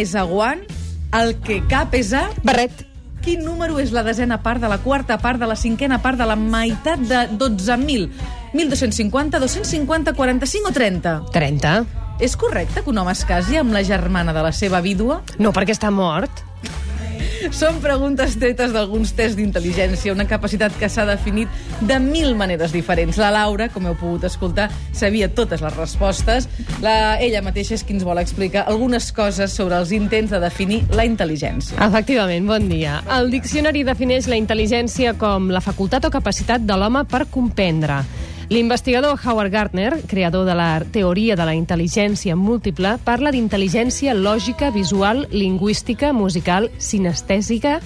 és aguant, el que cap és a... Barret. Quin número és la desena part de la quarta part de la cinquena part de la meitat de 12.000? 1.250, 250, 45 o 30? 30. És correcte que un home es casi amb la germana de la seva vídua? No, perquè està mort. Són preguntes tretes d'alguns tests d'intel·ligència, una capacitat que s'ha definit de mil maneres diferents. La Laura, com heu pogut escoltar, sabia totes les respostes. La, ella mateixa és qui ens vol explicar algunes coses sobre els intents de definir la intel·ligència. Efectivament, bon dia. El diccionari defineix la intel·ligència com la facultat o capacitat de l'home per comprendre. L'investigador Howard Gardner, creador de la teoria de la intel·ligència múltiple, parla d'intel·ligència lògica, visual, lingüística, musical, sinestèsica,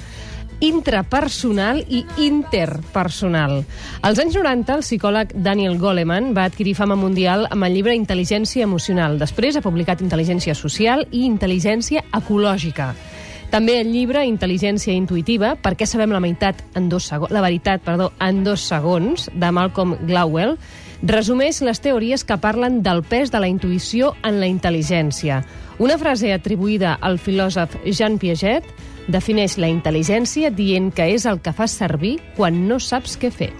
intrapersonal i interpersonal. Als anys 90, el psicòleg Daniel Goleman va adquirir fama mundial amb el llibre Intel·ligència emocional. Després ha publicat Intel·ligència social i Intel·ligència ecològica. També el llibre Intel·ligència intuïtiva, per què sabem la meitat en dos segons, la veritat, perdó, en dos segons, de Malcolm Gladwell, resumeix les teories que parlen del pes de la intuïció en la intel·ligència. Una frase atribuïda al filòsof Jean Piaget defineix la intel·ligència dient que és el que fas servir quan no saps què fer.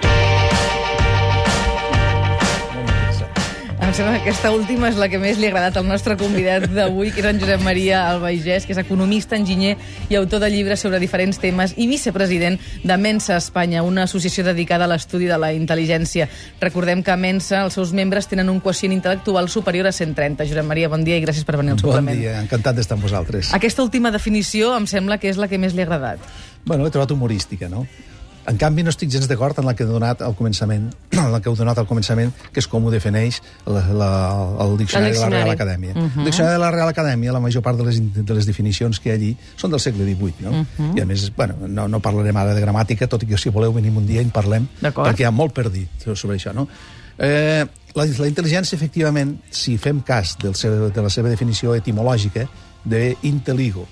Em sembla que aquesta última és la que més li ha agradat al nostre convidat d'avui, que és en Josep Maria Albaigès, que és economista, enginyer i autor de llibres sobre diferents temes i vicepresident de Mensa Espanya, una associació dedicada a l'estudi de la intel·ligència. Recordem que a Mensa els seus membres tenen un quocient intel·lectual superior a 130. Josep Maria, bon dia i gràcies per venir al Bon suplement. dia, encantat d'estar amb vosaltres. Aquesta última definició em sembla que és la que més li ha agradat. Bueno, l'he trobat humorística, no? En canvi, no estic gens d'acord en la que he donat al començament, en la que heu donat al començament, que és com ho defineix la, la, el diccionari, de la Real Acadèmia. Uh -huh. El diccionari de la Real Acadèmia, la major part de les, de les definicions que hi ha allí són del segle XVIII, no? Uh -huh. I a més, bueno, no, no parlarem ara de gramàtica, tot i que si voleu venim un dia i en parlem, perquè hi ha molt per dir sobre això, no? Eh, la, la intel·ligència, efectivament, si fem cas del seu, de la seva definició etimològica, de intelligo,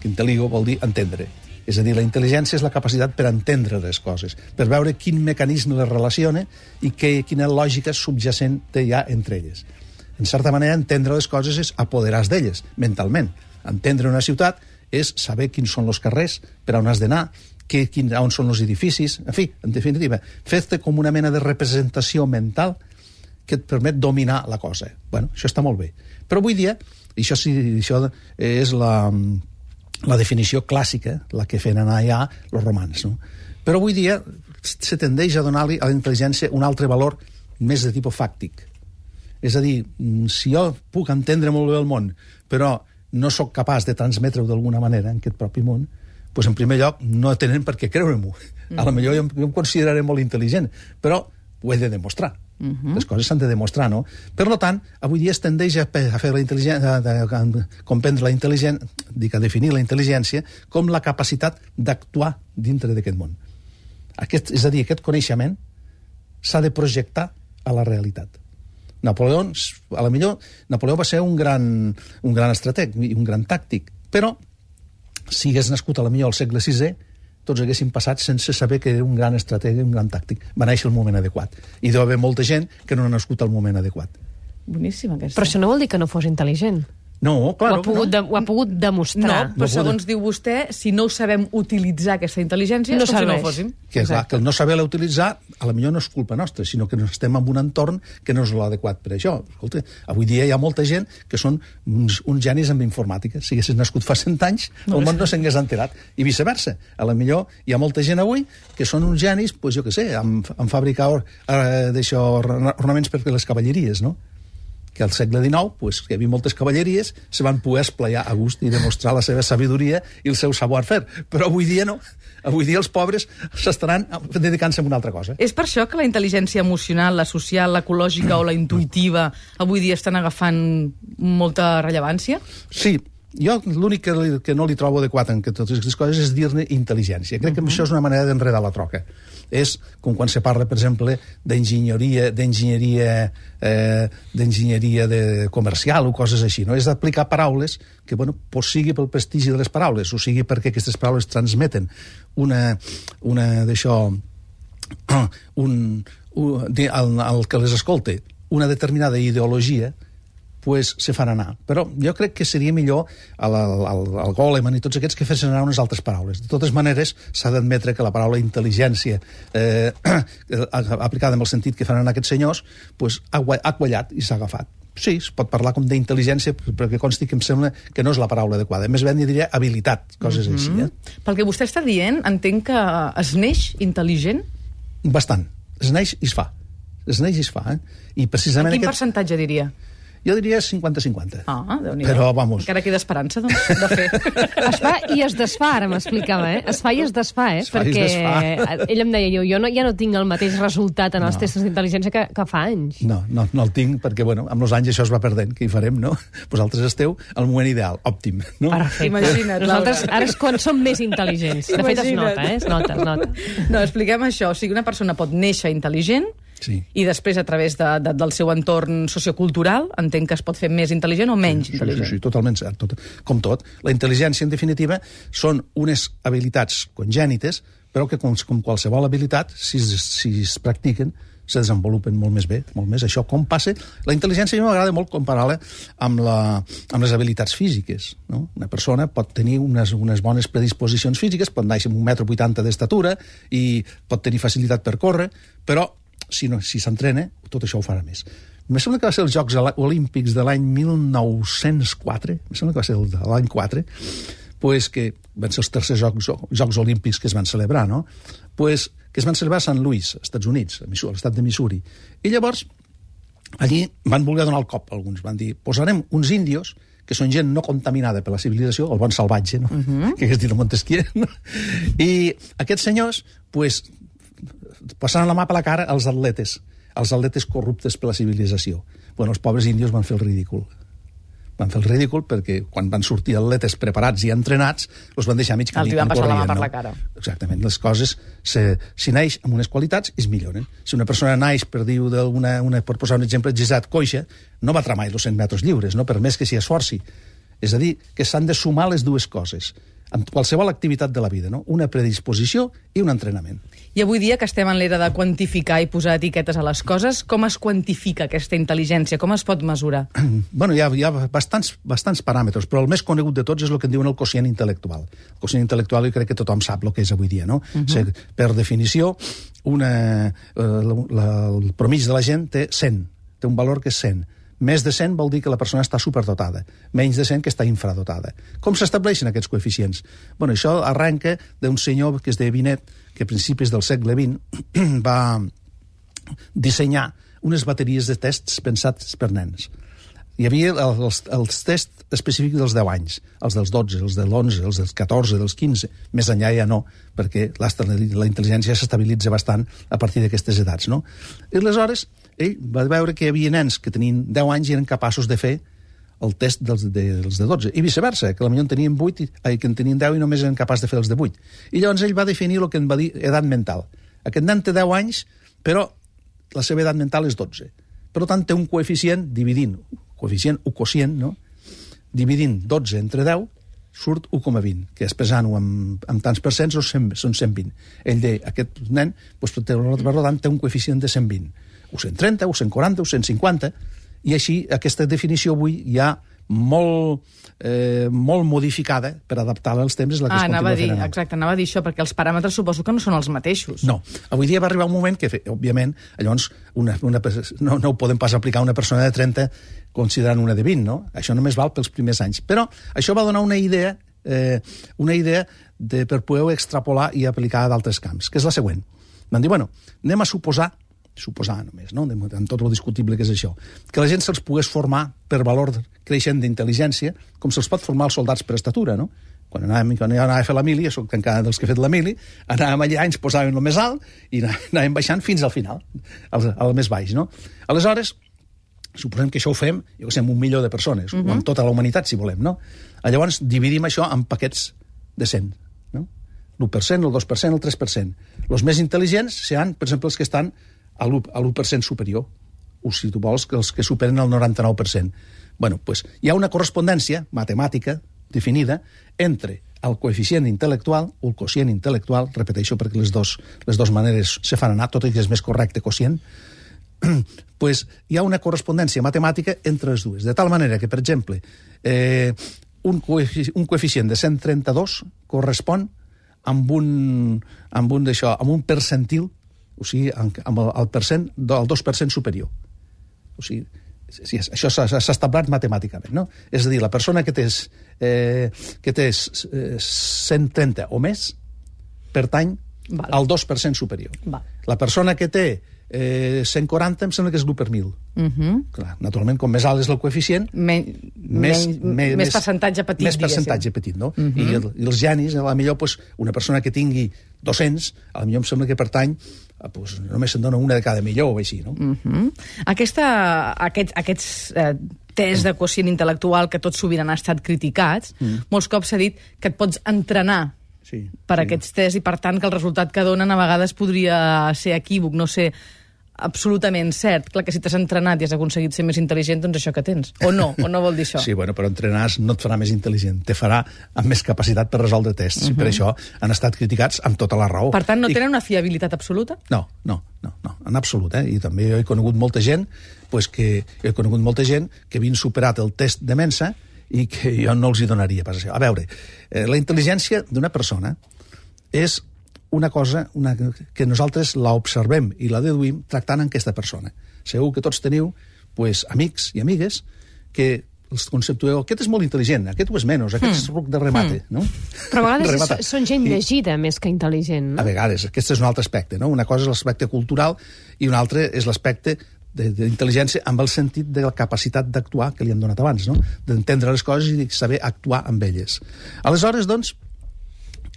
que intelligo vol dir entendre. És a dir, la intel·ligència és la capacitat per entendre les coses, per veure quin mecanisme les relaciona i que, quina lògica subjacent hi ha entre elles. En certa manera, entendre les coses és apoderar-se d'elles, mentalment. Entendre una ciutat és saber quins són els carrers, per on has d'anar, que, quin, on són els edificis, en fi, en definitiva, fer-te com una mena de representació mental que et permet dominar la cosa. Bueno, això està molt bé. Però avui dia, i això, sí, això és la, la definició clàssica, la que feien anar ja els romans. No? Però avui dia se tendeix a donar-li a la intel·ligència un altre valor més de tipus fàctic. És a dir, mm, si jo puc entendre molt bé el món, però no sóc capaç de transmetre-ho d'alguna manera en aquest propi món, doncs en primer lloc no tenen per què creure-m'ho. Mm. A lo millor jo, em- jo em consideraré molt intel·ligent, però ho he de demostrar. Uh -huh. Les coses s'han de demostrar, no? Per tant, avui dia es tendeix a, a fer la intel·ligència, a, a, a comprendre la intel·ligència, dic, a definir la intel·ligència com la capacitat d'actuar dintre d'aquest món. Aquest, és a dir, aquest coneixement s'ha de projectar a la realitat. Napoleó, a la millor, Napoleó va ser un gran, un gran estrateg i un gran tàctic, però si hagués nascut a la millor al segle VI, tots haguéssim passat sense saber que era un gran estrateg i un gran tàctic. Va néixer el moment adequat. I deu haver molta gent que no ha nascut al moment adequat. Boníssima, aquesta. Però això no vol dir que no fos intel·ligent. No, clar, ho, ha pogut no. de, ho ha pogut No, demostrar. però No segons diu vostè, si no sabem utilitzar, aquesta intel·ligència, No és com si no ho fóssim. que, clar, que el no saber-la utilitzar, a la millor no és culpa nostra, sinó que estem en un entorn que no és l'adequat per això. Escolta, avui dia hi ha molta gent que són uns, uns genis en informàtica. Si haguessis nascut fa 100 anys, el món no s'hagués enterat. I viceversa. A la millor hi ha molta gent avui que són uns genis, pues, jo què sé, en, en fabricar or, eh, ornaments per les cavalleries, no? Que al segle XIX, pues, hi havia moltes cavalleries, se van poder esplaiar a gust i demostrar la seva sabidoria i el seu savoir-faire. Però avui dia no. Avui dia els pobres s'estaran dedicant-se a una altra cosa. És per això que la intel·ligència emocional, la social, l'ecològica o la intuïtiva avui dia estan agafant molta rellevància? Sí, jo l'únic que, li- que no li trobo adequat en totes aquestes coses és dir-ne intel·ligència. Crec que això és una manera d'enredar la troca. És com quan se parla, per exemple, d'enginyeria d'enginyeria eh, d'enginyeria de comercial o coses així. No? És d'aplicar paraules que, bueno, pues sigui pel prestigi de les paraules, o sigui perquè aquestes paraules transmeten una, una d'això un, un, di- al, al que les escolte una determinada ideologia pues, se fan anar. Però jo crec que seria millor el, el, el Goleman i tots aquests que fessin anar unes altres paraules. De totes maneres, s'ha d'admetre que la paraula intel·ligència eh, aplicada en el sentit que fan anar aquests senyors pues, ha, ha quallat i s'ha agafat. Sí, es pot parlar com d'intel·ligència, però que consti que em sembla que no és la paraula adequada. Més ben diria habilitat, coses mm -hmm. així. Eh? Pel que vostè està dient, entenc que es neix intel·ligent? Bastant. Es neix i es fa. Es neix i es fa. Eh? I precisament en quin aquest... percentatge diria? Jo diria 50-50. Ah, déu nhi Però, vamos... Encara queda esperança, doncs, de fer. Es fa i es desfà, ara m'explicava, eh? Es fa i es desfà, eh? Es fa i es Perquè desfà. ell em deia, jo, jo no, ja no tinc el mateix resultat en els No. testos d'intel·ligència que, que fa anys. No, no, no el tinc perquè, bueno, amb els anys això es va perdent. Què hi farem, no? Vosaltres esteu al moment ideal, òptim, no? Perfecte. Imagina't, Nosaltres ara és quan som més intel·ligents. De fet, es nota, eh? Es nota, es nota. No, expliquem això. O sigui, una persona pot néixer intel·ligent Sí. i després, a través de, de, del seu entorn sociocultural, entenc que es pot fer més intel·ligent o menys Sí, sí, intel·ligent. sí, totalment cert. Tot, com tot. La intel·ligència, en definitiva, són unes habilitats congènites, però que, com, com qualsevol habilitat, si, es- si es practiquen, se desenvolupen molt més bé, molt més. Això com passa... La intel·ligència a mi m'agrada molt comparar-la amb, la, amb les habilitats físiques. No? Una persona pot tenir unes, unes bones predisposicions físiques, pot néixer amb un metro vuitanta d'estatura i pot tenir facilitat per córrer, però si no, si s'entrena, tot això ho farà més. Em sembla que va ser els Jocs Olímpics de l'any 1904, em sembla que va ser el de l'any 4, pues que van ser els tercers Jocs, Jocs Olímpics que es van celebrar, no? Pues, que es van celebrar a Sant Louis, als Estats Units, a l'estat de Missouri. I llavors, allí van voler donar el cop, alguns. Van dir, posarem uns índios que són gent no contaminada per la civilització, el bon salvatge, no? Uh -huh. que hagués dit el Montesquieu, no? I aquests senyors, pues, passaran la mà per la cara als atletes, als atletes corruptes per la civilització. Bueno, els pobres índios van fer el ridícul. Van fer el ridícul perquè quan van sortir atletes preparats i entrenats, els van deixar mig camí. Els van passar la mà per no? la cara. Exactament, les coses, se, si naix amb unes qualitats, es milloren. Si una persona naix, per dir una, una, per posar un exemple, gisat coixa, no batrà mai els 100 metres lliures, no? per més que s'hi esforci. És a dir, que s'han de sumar les dues coses en qualsevol activitat de la vida, no? una predisposició i un entrenament. I avui dia que estem en l'era de quantificar i posar etiquetes a les coses, com es quantifica aquesta intel·ligència? Com es pot mesurar? bueno, hi ha, hi ha bastants, bastants paràmetres, però el més conegut de tots és el que en diuen el quocient intel·lectual. El quocient intel·lectual jo crec que tothom sap el que és avui dia, no? Uh -huh. per definició, una, eh, la, la, el promig de la gent té 100, té un valor que és 100. Més de 100 vol dir que la persona està superdotada, menys de 100 que està infradotada. Com s'estableixen aquests coeficients? Bueno, això arrenca d'un senyor que es deia Binet, que a principis del segle XX va dissenyar unes bateries de tests pensats per nens. Hi havia els, els tests específics dels 10 anys, els dels 12, els de l'11, els dels 14, dels 15. Més enllà ja no, perquè la, intel·ligència s'estabilitza bastant a partir d'aquestes edats, no? I aleshores, ell va veure que hi havia nens que tenien 10 anys i eren capaços de fer el test dels de, dels de 12, i viceversa, que potser en tenien 8 i, que en tenien 10 i només eren capaços de fer els de 8. I llavors ell va definir el que en va dir edat mental. Aquest nen té 10 anys, però la seva edat mental és 12. Per tant, té un coeficient dividint, coeficient o quocient, no? dividint 12 entre 10, surt 1,20, que expressant-ho amb, amb tants percents són 100, són 120. Ell deia, aquest nen, doncs, per tant, té un coeficient de 120, o 130, o 140, o 150, i així aquesta definició avui ja molt, eh, molt modificada per adaptar-la als temps és la que Ah, es anava a continua dir, fent anar. exacte, anava a dir això, perquè els paràmetres suposo que no són els mateixos. No. Avui dia va arribar un moment que, òbviament, llavors una, una, no, no ho podem pas aplicar a una persona de 30 considerant una de 20, no? Això només val pels primers anys. Però això va donar una idea, eh, una idea de, per poder extrapolar i aplicar a d'altres camps, que és la següent. Van dir, bueno, anem a suposar suposar només, no? Amb tot el discutible que és això, que la gent se'ls pogués formar per valor creixent d'intel·ligència, com se'ls pot formar els soldats per estatura, no? Quan anàvem, quan jo anava a fer la mili, jo soc encara dels que he fet la mili, anàvem allà, ens posàvem el més alt i anà- anàvem baixant fins al final, al, al més baix, no? Aleshores, suposem que això ho fem, jo que sé, amb un milió de persones, uh -huh. o amb tota la humanitat, si volem, no? Llavors, dividim això en paquets de 100, no? L'1%, el 2%, el 3%. Els més intel·ligents seran, per exemple, els que estan a l'1 a l'1% superior, o si tu vols, que els que superen el 99%. bueno, pues, hi ha una correspondència matemàtica definida entre el coeficient intel·lectual o el quocient intel·lectual, repeteixo perquè les dos, les dues maneres se fan anar, tot i que és més correcte quocient, pues, hi ha una correspondència matemàtica entre les dues. De tal manera que, per exemple, eh, un, coefici un coeficient de 132 correspon amb un, amb un, d'això, amb un percentil, o sigui, amb, el, el percent, el 2% superior. O sigui, sí, això s'ha establert matemàticament, no? És a dir, la persona que té, eh, que té 130 o més pertany Val. al 2% superior. Val. La persona que té eh, 140 em sembla que és l'1 per 1.000. Uh -huh. Clar, naturalment, com més alt és el coeficient, Men, més, menys, més percentatge petit, Més diguéssim. percentatge petit, no? Uh -huh. I, el, I els genis, a la millor, pues, una persona que tingui 200, a millor em sembla que pertany a, pues, només se'n dona una de cada millor o així, no? Uh -huh. Aquesta, aquest, aquests eh, tests de quocient intel·lectual que tot sovint han estat criticats, mm. molts cops s'ha dit que et pots entrenar Sí, per sí. aquests tests i, per tant, que el resultat que donen a vegades podria ser equívoc, no ser absolutament cert. Clar que si t'has entrenat i has aconseguit ser més intel·ligent, doncs això que tens. O no, o no vol dir això. Sí, bueno, però entrenar no et farà més intel·ligent, te farà amb més capacitat per resoldre tests. Uh -huh. Per això han estat criticats amb tota la raó. Per tant, no I- tenen una fiabilitat absoluta? No, no, no, no, en absolut, eh? I també jo he conegut molta gent, pues que he conegut molta gent que havien superat el test de Mensa i que jo no els hi donaria pas això. A veure, eh, la intel·ligència d'una persona és una cosa una, que nosaltres la observem i la deduïm tractant amb aquesta persona. Segur que tots teniu pues, amics i amigues que els conceptueu, aquest és molt intel·ligent, aquest ho és menys, aquest és ruc de remate, no? Però a vegades són gent I- llegida més que intel·ligent, a no? vegades, aquest és un altre aspecte, no? Una cosa és l'aspecte cultural i un altre és l'aspecte de- d'intel·ligència amb el sentit de la capacitat d'actuar que li hem donat abans, no? D'entendre les coses i saber actuar amb elles. Aleshores, doncs,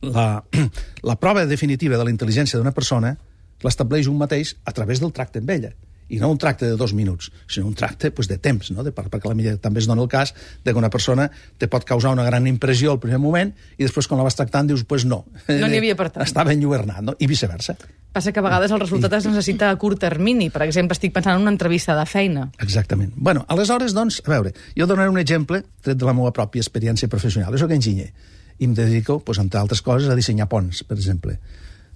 la, la prova definitiva de la intel·ligència d'una persona l'estableix un mateix a través del tracte amb ella i no un tracte de dos minuts, sinó un tracte pues, de temps, no? de, per- perquè la millor també es dona el cas de que una persona te pot causar una gran impressió al primer moment i després quan la vas tractant dius, pues no. No n'hi havia per tant. Estava enlluernat, no? I viceversa. Passa que a vegades el resultat es necessita a curt termini. Per exemple, estic pensant en una entrevista de feina. Exactament. Bueno, aleshores, doncs, a veure, jo donaré un exemple tret de la meva pròpia experiència professional. Jo soc enginyer i em dedico, doncs, entre altres coses, a dissenyar ponts, per exemple.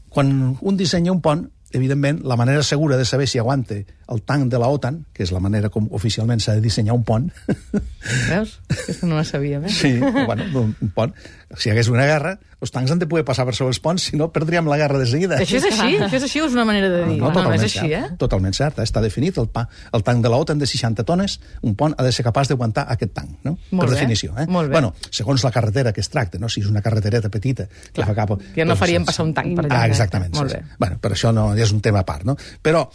Quan un dissenya un pont, evidentment, la manera segura de saber si aguante el tanc de la OTAN, que és la manera com oficialment s'ha de dissenyar un pont, Veus? Aquesta no la sabia, eh? sí, bueno, un, un pont, si hi hagués una guerra, els tancs han de poder passar per sobre els ponts, si no, perdríem la guerra de seguida. Això és així? Això és així o és una manera de dir? No, no, no, no és així, cert. eh? Totalment cert, eh? està definit. El, pa, el tanc de la OTAN de 60 tones, un pont ha de ser capaç d'aguantar aquest tanc, no? Molt per bé, definició. Eh? molt bé. Bueno, segons la carretera que es tracta, no? si és una carretereta petita... Que fa cap... Que no faríem passar un tanc per allà. Ah, exactament. Molt sí, bé. sí. Bueno, però això no, és un tema a part, no? Però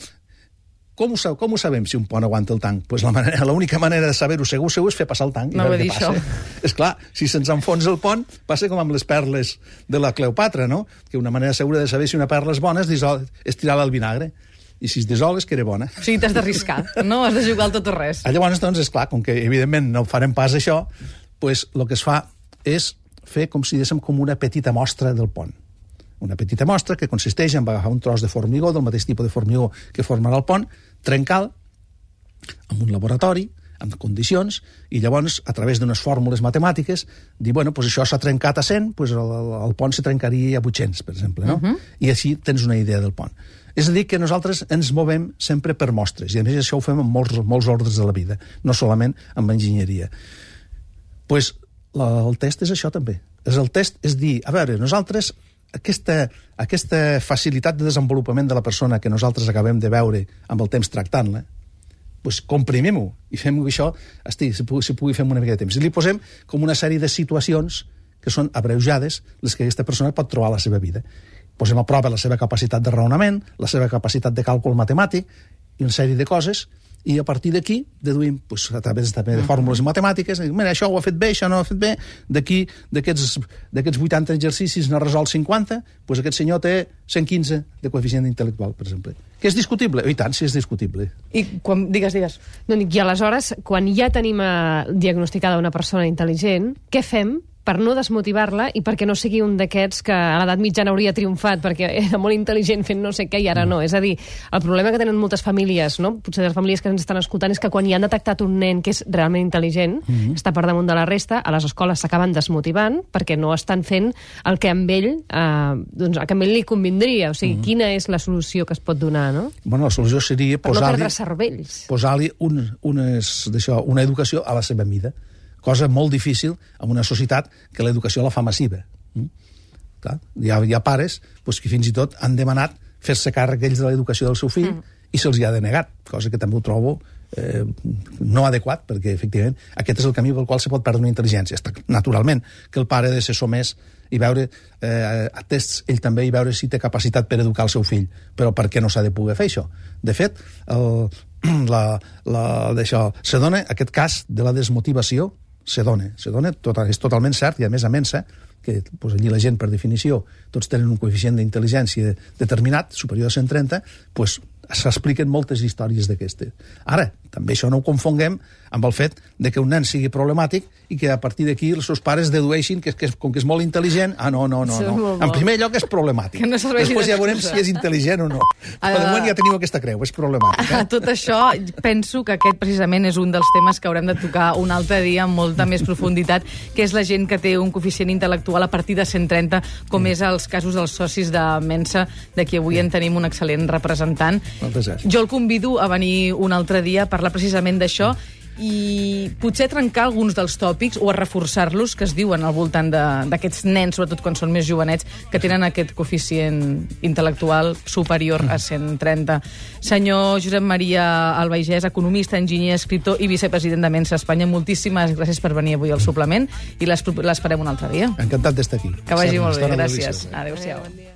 com ho, com ho sabem si un pont aguanta el tanc? Pues la manera, l'única manera de saber-ho segur, segur és fer passar el tanc. No va dir què passa. això. És clar, si se'ns enfonsa el pont, passa com amb les perles de la Cleopatra, no? Que una manera segura de saber si una perla és bona és, és tirar-la al vinagre. I si es dissol és que era bona. O sigui, t'has d'arriscar, no? Has de jugar al tot o res. Ah, Llavors, doncs, és clar, com que evidentment no farem pas això, pues, el que es fa és fer com si diguéssim com una petita mostra del pont. Una petita mostra que consisteix en agafar un tros de formigó, del mateix tipus de formigó que formarà el pont, trencar-lo en un laboratori, en condicions, i llavors, a través d'unes fórmules matemàtiques, dir, bueno, pues això s'ha trencat a 100, pues el, el, pont se trencaria a 800, per exemple, no? Uh -huh. I així tens una idea del pont. És a dir, que nosaltres ens movem sempre per mostres, i a més això ho fem en molts, molts ordres de la vida, no solament amb enginyeria. pues, la, el test és això també. És el test és dir, a veure, nosaltres aquesta, aquesta facilitat de desenvolupament de la persona que nosaltres acabem de veure amb el temps tractant-la, pues comprimim-ho i fem que això esti, se, pugui, se pugui fer una mica de temps. I li posem com una sèrie de situacions que són abreujades les que aquesta persona pot trobar a la seva vida. Posem a prova la seva capacitat de raonament, la seva capacitat de càlcul matemàtic i una sèrie de coses i a partir d'aquí deduïm pues, a través també de fórmules matemàtiques i, mira, això ho ha fet bé, això no ho ha fet bé d'aquí, d'aquests d'aquests 80 exercicis n'ha resolt 50 pues aquest senyor té 115 de coeficient intel·lectual, per exemple que és discutible? I tant, si és discutible I quan... Digues, digues. No, I aleshores, quan ja tenim eh, diagnosticada una persona intel·ligent, què fem per no desmotivar-la i perquè no sigui un d'aquests que a l'edat mitjana hauria triomfat perquè era molt intel·ligent fent no sé què i ara no. És a dir, el problema que tenen moltes famílies, no? potser les famílies que ens estan escoltant, és que quan hi han detectat un nen que és realment intel·ligent, mm -hmm. està per damunt de la resta, a les escoles s'acaben desmotivant perquè no estan fent el que amb ell, eh, doncs, el que amb ell li convindria. O sigui, mm -hmm. quina és la solució que es pot donar, no? Bueno, la solució seria per no posar-li perdre cervells. posar un, unes, una educació a la seva mida cosa molt difícil en una societat que l'educació la fa massiva. Mm? Clar, hi, ha, hi ha pares pues, que fins i tot han demanat fer-se càrrec ells de l'educació del seu fill mm. i se'ls hi ha denegat, cosa que també ho trobo eh, no adequat, perquè efectivament aquest és el camí pel qual se pot perdre una intel·ligència. Naturalment, que el pare ha de ser somès i veure, eh, atès ell també, i veure si té capacitat per educar el seu fill. Però per què no s'ha de poder fer això? De fet, el, la, la, d'això, se dona aquest cas de la desmotivació se dona, se dona tot, és totalment cert, i a més a mensa, que pues, allí la gent, per definició, tots tenen un coeficient d'intel·ligència determinat, superior a 130, pues, s'expliquen moltes històries d'aquestes. Ara, també això no ho confonguem amb el fet de que un nen sigui problemàtic i que a partir d'aquí els seus pares dedueixin que, que com que és molt intel·ligent, ah, no, no, no, no. En primer lloc és problemàtic. Que no Després ja veurem si és intel·ligent o no. Però de moment ja teniu aquesta creu, és problemàtic. Eh? Tot això, penso que aquest precisament és un dels temes que haurem de tocar un altre dia amb molta més profunditat, que és la gent que té un coeficient intel·lectual a partir de 130, com mm. és els casos dels socis de Mensa, de qui avui en tenim un excel·lent representant. Jo el convido a venir un altre dia a parlar precisament d'això i potser trencar alguns dels tòpics o a reforçar-los que es diuen al voltant d'aquests nens, sobretot quan són més jovenets, que tenen aquest coeficient intel·lectual superior a 130. Senyor Josep Maria Albaigès, economista, enginyer, escriptor i vicepresident de Mensa Espanya, moltíssimes gràcies per venir avui al suplement i l'esperem un altre dia. Encantat d'estar aquí. Que vagi molt bé, gràcies. Adéu-siau. Adéu, bon dia.